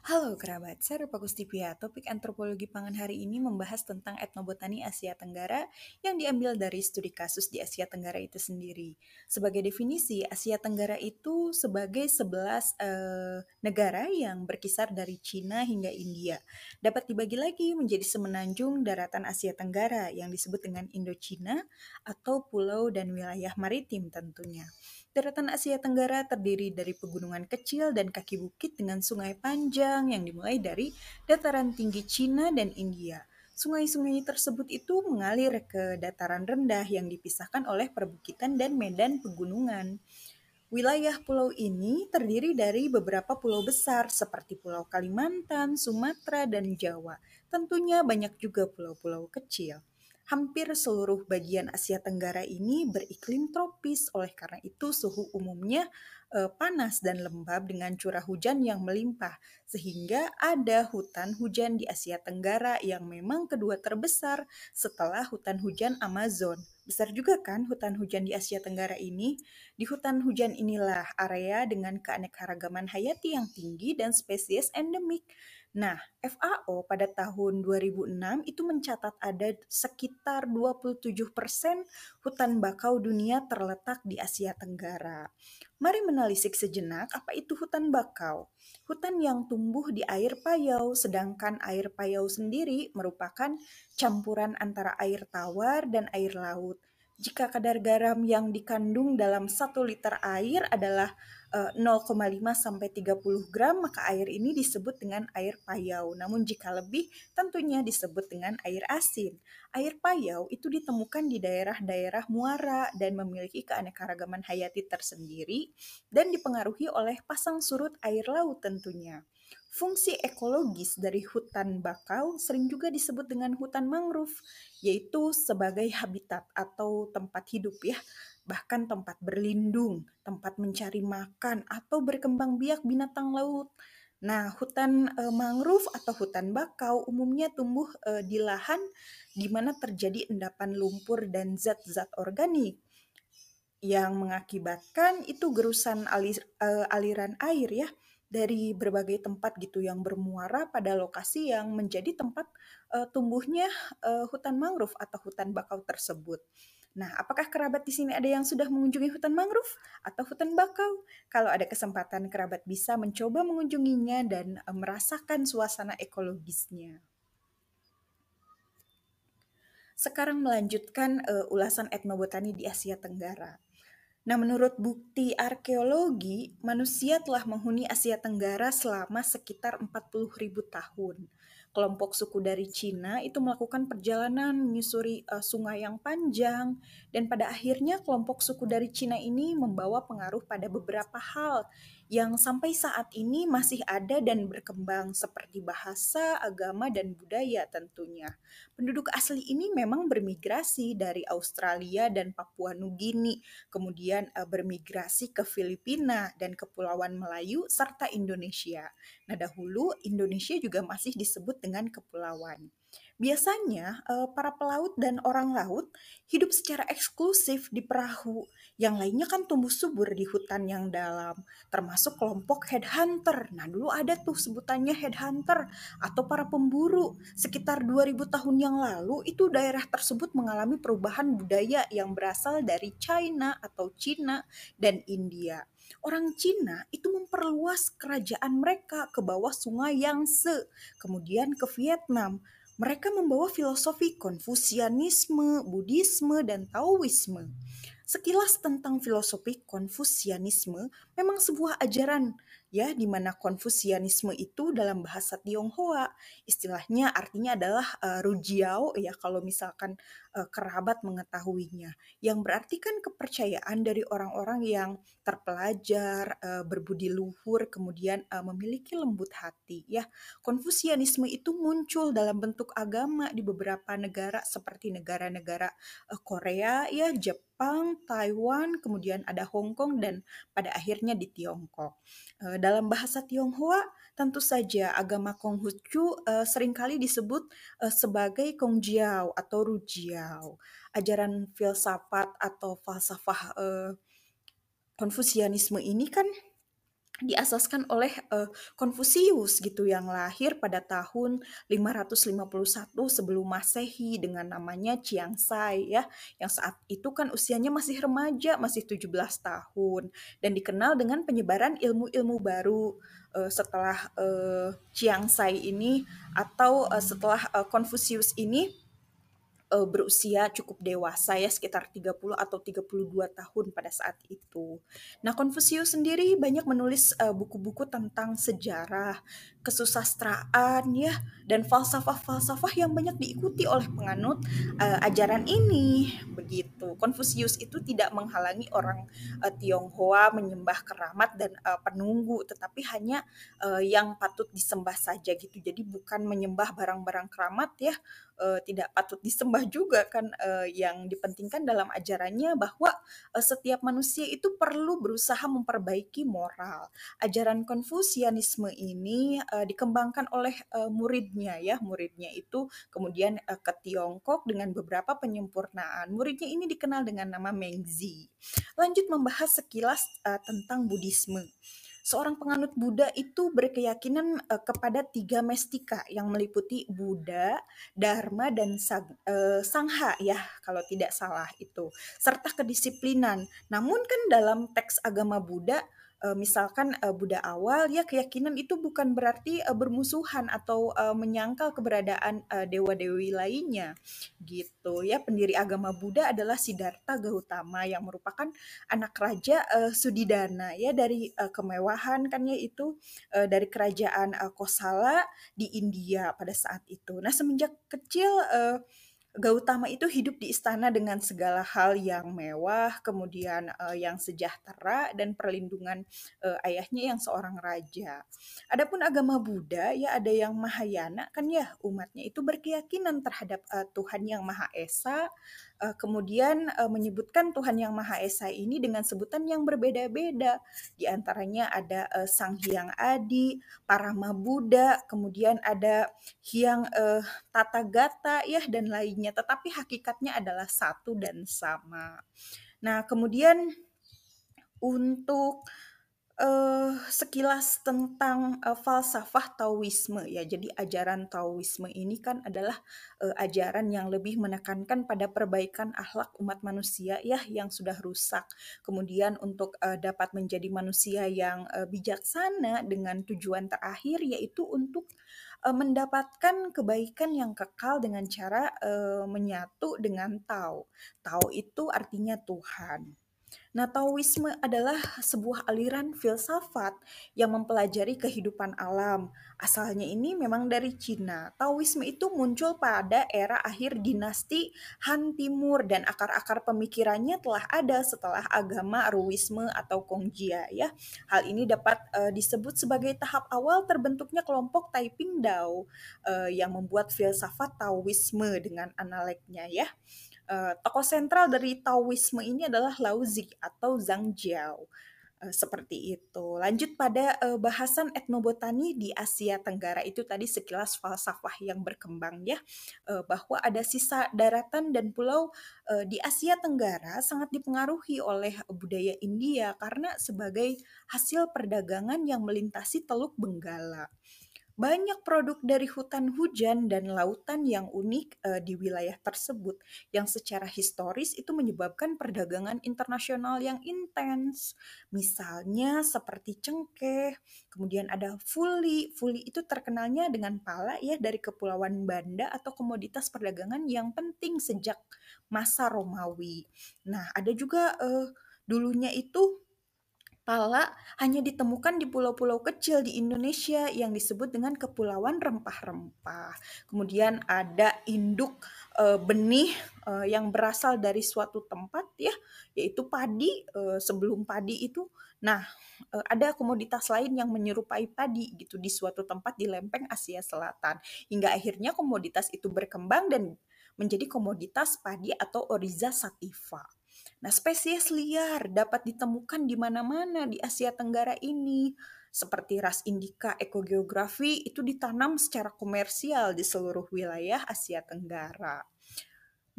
Halo kerabat, saya Rupa Kustipia. Topik antropologi pangan hari ini membahas tentang etnobotani Asia Tenggara yang diambil dari studi kasus di Asia Tenggara itu sendiri. Sebagai definisi, Asia Tenggara itu sebagai 11 eh, negara yang berkisar dari Cina hingga India. Dapat dibagi lagi menjadi semenanjung daratan Asia Tenggara yang disebut dengan Indochina atau pulau dan wilayah maritim tentunya. Daratan Asia Tenggara terdiri dari pegunungan kecil dan kaki bukit dengan sungai panjang yang dimulai dari dataran tinggi Cina dan India. Sungai-sungai tersebut itu mengalir ke dataran rendah yang dipisahkan oleh perbukitan dan medan pegunungan. Wilayah pulau ini terdiri dari beberapa pulau besar seperti Pulau Kalimantan, Sumatera, dan Jawa. Tentunya banyak juga pulau-pulau kecil hampir seluruh bagian Asia Tenggara ini beriklim tropis. Oleh karena itu, suhu umumnya eh, panas dan lembab dengan curah hujan yang melimpah, sehingga ada hutan hujan di Asia Tenggara yang memang kedua terbesar setelah hutan hujan Amazon. Besar juga kan hutan hujan di Asia Tenggara ini? Di hutan hujan inilah area dengan keanekaragaman hayati yang tinggi dan spesies endemik. Nah, FAO pada tahun 2006 itu mencatat ada sekitar 27% hutan bakau dunia terletak di Asia Tenggara. Mari menelisik sejenak apa itu hutan bakau. Hutan yang tumbuh di air payau, sedangkan air payau sendiri merupakan campuran antara air tawar dan air laut. Jika kadar garam yang dikandung dalam 1 liter air adalah 0,5 eh, sampai 30 gram, maka air ini disebut dengan air payau. Namun jika lebih, tentunya disebut dengan air asin. Air payau itu ditemukan di daerah-daerah muara dan memiliki keanekaragaman hayati tersendiri dan dipengaruhi oleh pasang surut air laut tentunya. Fungsi ekologis dari hutan bakau sering juga disebut dengan hutan mangrove, yaitu sebagai habitat atau tempat hidup ya bahkan tempat berlindung, tempat mencari makan, atau berkembang biak binatang laut. Nah, hutan e, mangrove atau hutan bakau umumnya tumbuh e, di lahan di mana terjadi endapan lumpur dan zat-zat organik yang mengakibatkan itu gerusan alir, e, aliran air ya dari berbagai tempat gitu yang bermuara pada lokasi yang menjadi tempat e, tumbuhnya e, hutan mangrove atau hutan bakau tersebut. Nah, apakah kerabat di sini ada yang sudah mengunjungi hutan mangrove atau hutan bakau? Kalau ada kesempatan, kerabat bisa mencoba mengunjunginya dan e, merasakan suasana ekologisnya. Sekarang melanjutkan uh, ulasan etnobotani di Asia Tenggara. Nah, menurut bukti arkeologi, manusia telah menghuni Asia Tenggara selama sekitar 40.000 tahun kelompok suku dari Cina itu melakukan perjalanan menyusuri uh, sungai yang panjang. Dan pada akhirnya kelompok suku dari Cina ini membawa pengaruh pada beberapa hal yang sampai saat ini masih ada dan berkembang seperti bahasa, agama, dan budaya tentunya. Penduduk asli ini memang bermigrasi dari Australia dan Papua Nugini, kemudian uh, bermigrasi ke Filipina dan Kepulauan Melayu serta Indonesia. Nah, dahulu Indonesia juga masih disebut dengan kepulauan. Biasanya eh, para pelaut dan orang laut hidup secara eksklusif di perahu. Yang lainnya kan tumbuh subur di hutan yang dalam, termasuk kelompok headhunter. Nah, dulu ada tuh sebutannya headhunter atau para pemburu. Sekitar 2000 tahun yang lalu itu daerah tersebut mengalami perubahan budaya yang berasal dari China atau Cina dan India. Orang Cina itu memperluas kerajaan mereka ke bawah sungai Yangtze, kemudian ke Vietnam mereka membawa filosofi Konfusianisme, Buddhisme, dan Taoisme. Sekilas tentang filosofi Konfusianisme memang sebuah ajaran ya di mana Konfusianisme itu dalam bahasa Tionghoa istilahnya artinya adalah uh, rujiao ya kalau misalkan uh, kerabat mengetahuinya yang berarti kan kepercayaan dari orang-orang yang terpelajar uh, berbudi luhur kemudian uh, memiliki lembut hati ya Konfusianisme itu muncul dalam bentuk agama di beberapa negara seperti negara-negara uh, Korea ya Jepang Taiwan, kemudian ada Hong Kong dan pada akhirnya di Tiongkok. Eh, dalam bahasa Tionghoa, tentu saja agama Konghucu uh, sering kali disebut uh, sebagai Kongjiao atau Rujiao. Ajaran filsafat atau falsafah uh, Konfusianisme ini kan diasaskan oleh uh, Konfusius gitu yang lahir pada tahun 551 sebelum Masehi dengan namanya Chiang Sai ya yang saat itu kan usianya masih remaja masih 17 tahun dan dikenal dengan penyebaran ilmu-ilmu baru uh, setelah uh, Chiang Sai ini atau uh, setelah uh, ini uh, berusia cukup dewasa ya sekitar 30 atau 32 tahun pada saat itu. Nah, Konfusius sendiri banyak menulis buku-buku uh, tentang sejarah, kesusastraan ya dan falsafah-falsafah yang banyak diikuti oleh penganut uh, ajaran ini. Begitu. Konfusius itu tidak menghalangi orang uh, Tionghoa menyembah keramat dan uh, penunggu, tetapi hanya uh, yang patut disembah saja gitu. Jadi bukan menyembah barang-barang keramat ya uh, tidak patut disembah juga kan uh, yang dipentingkan dalam ajarannya bahwa uh, setiap manusia itu perlu berusaha memperbaiki moral. Ajaran Konfusianisme ini uh, dikembangkan oleh uh, muridnya ya, muridnya itu kemudian uh, ke Tiongkok dengan beberapa penyempurnaan. Muridnya ini dikenal dengan nama Mengzi. Lanjut membahas sekilas uh, tentang Buddhisme seorang penganut Buddha itu berkeyakinan uh, kepada tiga mestika yang meliputi Buddha, Dharma, dan Sang, uh, Sangha ya kalau tidak salah itu, serta kedisiplinan. Namun kan dalam teks agama Buddha uh, misalkan uh, Buddha awal ya keyakinan itu bukan berarti uh, bermusuhan atau uh, menyangkal keberadaan uh, dewa-dewi lainnya gitu. Ya pendiri agama Buddha adalah Siddhartha Gautama yang merupakan anak raja uh, Sudidana. Ya dari uh, kemewahan kan ya itu uh, dari kerajaan uh, Kosala di India pada saat itu. Nah semenjak kecil uh, Gautama itu hidup di istana dengan segala hal yang mewah, kemudian uh, yang sejahtera dan perlindungan uh, ayahnya yang seorang raja. Adapun agama Buddha ya ada yang Mahayana kan ya umatnya itu berkeyakinan terhadap uh, Tuhan yang Maha Esa, uh, kemudian uh, menyebutkan Tuhan yang Maha Esa ini dengan sebutan yang berbeda-beda. Di antaranya ada uh, Sang Hyang Adi, Parama Buddha, kemudian ada Hyang uh, Gata ya dan lainnya. Tetapi hakikatnya adalah satu dan sama. Nah, kemudian untuk uh, sekilas tentang uh, falsafah Taoisme ya. Jadi ajaran Taoisme ini kan adalah uh, ajaran yang lebih menekankan pada perbaikan akhlak umat manusia ya yang sudah rusak. Kemudian untuk uh, dapat menjadi manusia yang uh, bijaksana dengan tujuan terakhir yaitu untuk uh, mendapatkan kebaikan yang kekal dengan cara uh, menyatu dengan Tao. Tao itu artinya Tuhan. Nah, Taoisme adalah sebuah aliran filsafat yang mempelajari kehidupan alam. Asalnya ini memang dari Cina. Taoisme itu muncul pada era akhir dinasti Han Timur dan akar-akar pemikirannya telah ada setelah agama Ruisme atau Kongjia ya. Hal ini dapat uh, disebut sebagai tahap awal terbentuknya kelompok Taiping Dao uh, yang membuat filsafat Taoisme dengan analeknya ya. Uh, tokoh sentral dari Taoisme ini adalah Lao Zi atau Zhang Jiao. Uh, seperti itu. Lanjut pada uh, bahasan etnobotani di Asia Tenggara itu tadi sekilas falsafah yang berkembang ya uh, bahwa ada sisa daratan dan pulau uh, di Asia Tenggara sangat dipengaruhi oleh budaya India karena sebagai hasil perdagangan yang melintasi Teluk Benggala banyak produk dari hutan hujan dan lautan yang unik uh, di wilayah tersebut yang secara historis itu menyebabkan perdagangan internasional yang intens. Misalnya seperti cengkeh, kemudian ada fuli. Fuli itu terkenalnya dengan pala ya dari kepulauan Banda atau komoditas perdagangan yang penting sejak masa Romawi. Nah, ada juga uh, dulunya itu Pala hanya ditemukan di pulau-pulau kecil di Indonesia yang disebut dengan kepulauan rempah-rempah. Kemudian ada induk e, benih e, yang berasal dari suatu tempat ya, yaitu padi. E, sebelum padi itu, nah e, ada komoditas lain yang menyerupai padi gitu di suatu tempat di lempeng Asia Selatan. Hingga akhirnya komoditas itu berkembang dan menjadi komoditas padi atau oriza sativa. Nah, spesies liar dapat ditemukan di mana-mana di Asia Tenggara ini. Seperti ras indika ekogeografi itu ditanam secara komersial di seluruh wilayah Asia Tenggara.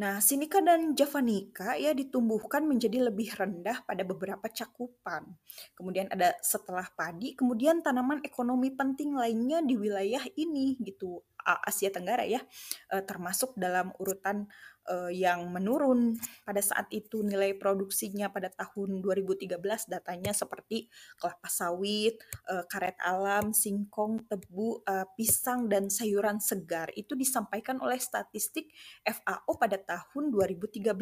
Nah, Sinica dan Javanica ya ditumbuhkan menjadi lebih rendah pada beberapa cakupan. Kemudian ada setelah padi, kemudian tanaman ekonomi penting lainnya di wilayah ini gitu, Asia Tenggara ya, eh, termasuk dalam urutan uh, yang menurun pada saat itu nilai produksinya pada tahun 2013 datanya seperti kelapa sawit, uh, karet alam, singkong, tebu, pisang dan sayuran segar itu disampaikan oleh statistik FAO pada tahun 2013.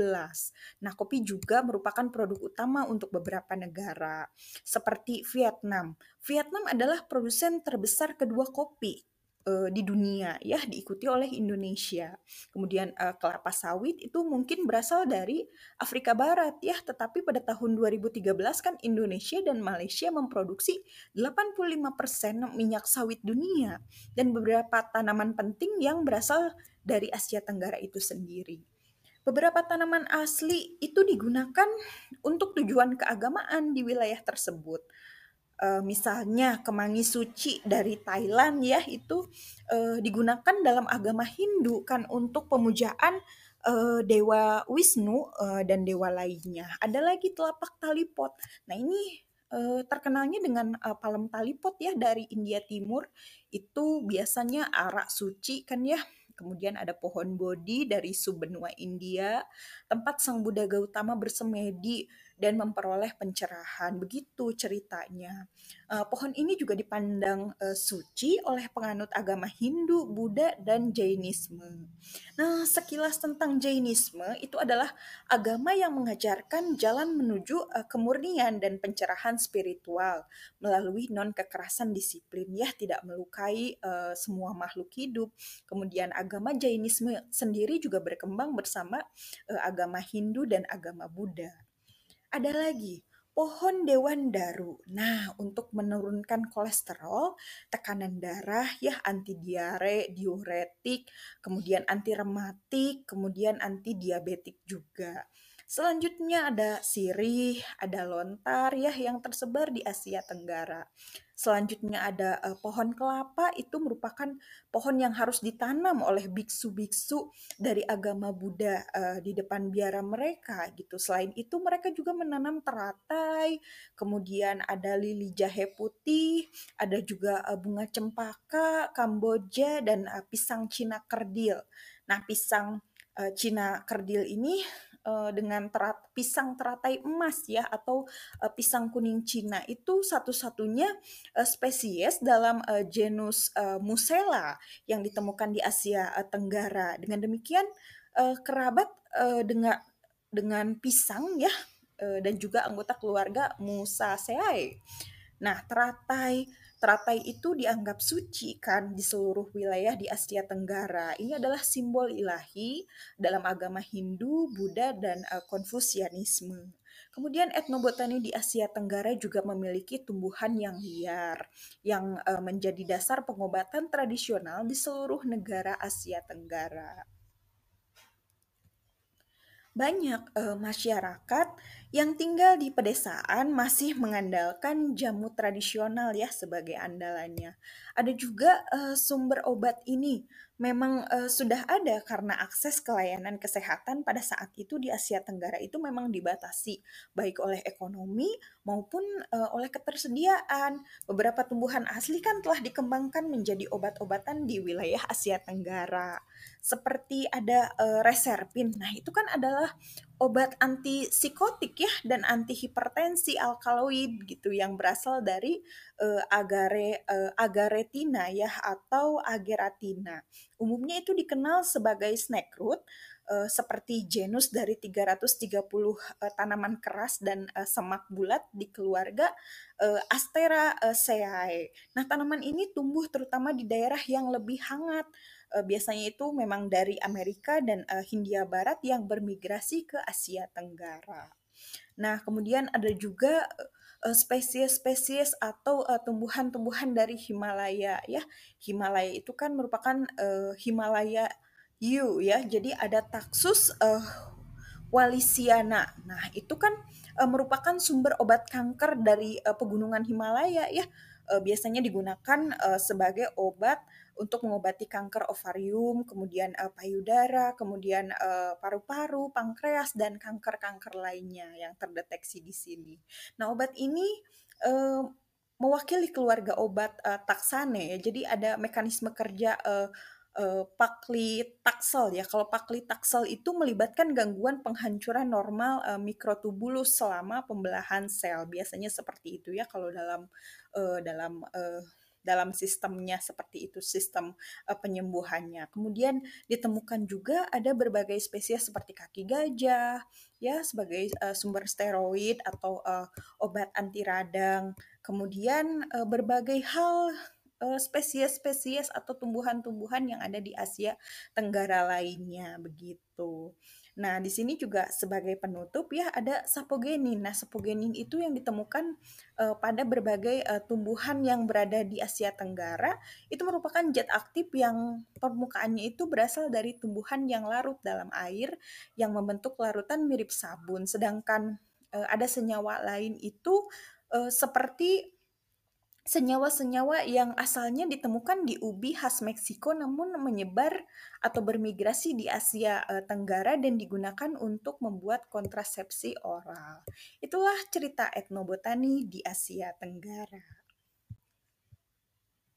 Nah, kopi juga merupakan produk utama untuk beberapa negara seperti Vietnam. Vietnam adalah produsen terbesar kedua kopi uh, di dunia ya diikuti oleh Indonesia. Kemudian uh, kelapa sawit itu mungkin berasal dari Afrika Barat ya, tetapi pada tahun 2013 kan Indonesia dan Malaysia memproduksi 85% minyak sawit dunia dan beberapa tanaman penting yang berasal dari Asia Tenggara itu sendiri. Beberapa tanaman asli itu digunakan untuk tujuan keagamaan di wilayah tersebut uh, misalnya kemangi suci dari Thailand ya itu uh, digunakan dalam agama Hindu kan untuk pemujaan uh, dewa Wisnu uh, dan dewa lainnya. Ada lagi telapak talipot. Nah ini uh, terkenalnya dengan uh, palem talipot ya dari India Timur itu biasanya arak suci kan ya. Kemudian ada pohon bodhi dari subbenua India, tempat Sang Buddha Gautama bersemedi dan memperoleh pencerahan. Begitu ceritanya. Uh, pohon ini juga dipandang uh, suci oleh penganut agama Hindu, Buddha, dan Jainisme. Nah, sekilas tentang Jainisme itu adalah agama yang mengajarkan jalan menuju uh, kemurnian dan pencerahan spiritual melalui non kekerasan disiplin ya, tidak melukai uh, semua makhluk hidup. Kemudian agama Jainisme sendiri juga berkembang bersama uh, agama Hindu dan agama Buddha. Ada lagi, pohon dewan daru. Nah, untuk menurunkan kolesterol, tekanan darah, ya anti diare, diuretik, kemudian anti rematik, kemudian anti diabetik juga. Selanjutnya ada sirih, ada lontar ya yang tersebar di Asia Tenggara. Selanjutnya ada uh, pohon kelapa itu merupakan pohon yang harus ditanam oleh biksu-biksu dari agama Buddha uh, di depan biara mereka gitu. Selain itu mereka juga menanam teratai, kemudian ada lili jahe putih, ada juga uh, bunga cempaka, kamboja dan uh, pisang Cina kerdil. Nah, pisang uh, Cina kerdil ini uh, dengan terat, pisang teratai emas ya atau uh, pisang kuning Cina itu satu-satunya uh, spesies dalam uh, genus uh, Musela yang ditemukan di Asia uh, Tenggara. Dengan demikian uh, kerabat uh, dengan dengan pisang ya uh, dan juga anggota keluarga Musaceae. Nah, teratai Teratai itu dianggap suci kan di seluruh wilayah di Asia Tenggara. Ini adalah simbol ilahi dalam agama Hindu, Buddha, dan uh, Konfusianisme. Kemudian etnobotani di Asia Tenggara juga memiliki tumbuhan yang liar yang uh, menjadi dasar pengobatan tradisional di seluruh negara Asia Tenggara banyak uh, masyarakat yang tinggal di pedesaan masih mengandalkan jamu tradisional ya sebagai andalannya. Ada juga uh, sumber obat ini memang uh, sudah ada karena akses ke layanan kesehatan pada saat itu di Asia Tenggara itu memang dibatasi baik oleh ekonomi maupun uh, oleh ketersediaan. Beberapa tumbuhan asli kan telah dikembangkan menjadi obat-obatan di wilayah Asia Tenggara. Seperti ada uh, reserpin. Nah, itu kan adalah obat anti psikotik ya dan anti hipertensi alkaloid gitu yang berasal dari uh, agare uh, agaretina ya atau ageratina. Umumnya itu dikenal sebagai snack root uh, seperti genus dari 330 uh, tanaman keras dan uh, semak bulat di keluarga uh, Asteraceae. Nah, tanaman ini tumbuh terutama di daerah yang lebih hangat uh, biasanya itu memang dari Amerika dan uh, Hindia Barat yang bermigrasi ke Asia Tenggara. Nah, kemudian ada juga spesies-spesies atau uh, tumbuhan-tumbuhan dari Himalaya ya. Himalaya itu kan merupakan uh, Himalaya U ya. Jadi ada Taxus uh, walisiana. Nah, itu kan uh, merupakan sumber obat kanker dari uh, pegunungan Himalaya ya uh, biasanya digunakan uh, sebagai obat untuk mengobati kanker ovarium, kemudian uh, payudara, kemudian uh, paru-paru, pankreas dan kanker-kanker lainnya yang terdeteksi di sini. Nah, obat ini uh, mewakili keluarga obat uh, taksane ya. Jadi ada mekanisme kerja uh, uh, paklitaksel ya. Kalau paklitaksel itu melibatkan gangguan penghancuran normal uh, mikrotubulus selama pembelahan sel. Biasanya seperti itu ya kalau dalam uh, dalam dalam sistemnya seperti itu sistem uh, penyembuhannya. Kemudian ditemukan juga ada berbagai spesies seperti kaki gajah ya sebagai uh, sumber steroid atau uh, obat anti radang. Kemudian uh, berbagai hal spesies-spesies atau tumbuhan-tumbuhan yang ada di Asia Tenggara lainnya begitu. Nah, di sini juga sebagai penutup ya ada sapogenin. Nah, sapogenin itu yang ditemukan uh, pada berbagai uh, tumbuhan yang berada di Asia Tenggara. Itu merupakan zat aktif yang permukaannya itu berasal dari tumbuhan yang larut dalam air yang membentuk larutan mirip sabun. Sedangkan uh, ada senyawa lain itu uh, seperti senyawa-senyawa yang asalnya ditemukan di ubi khas Meksiko namun menyebar atau bermigrasi di Asia uh, Tenggara dan digunakan untuk membuat kontrasepsi oral. Itulah cerita etnobotani di Asia Tenggara.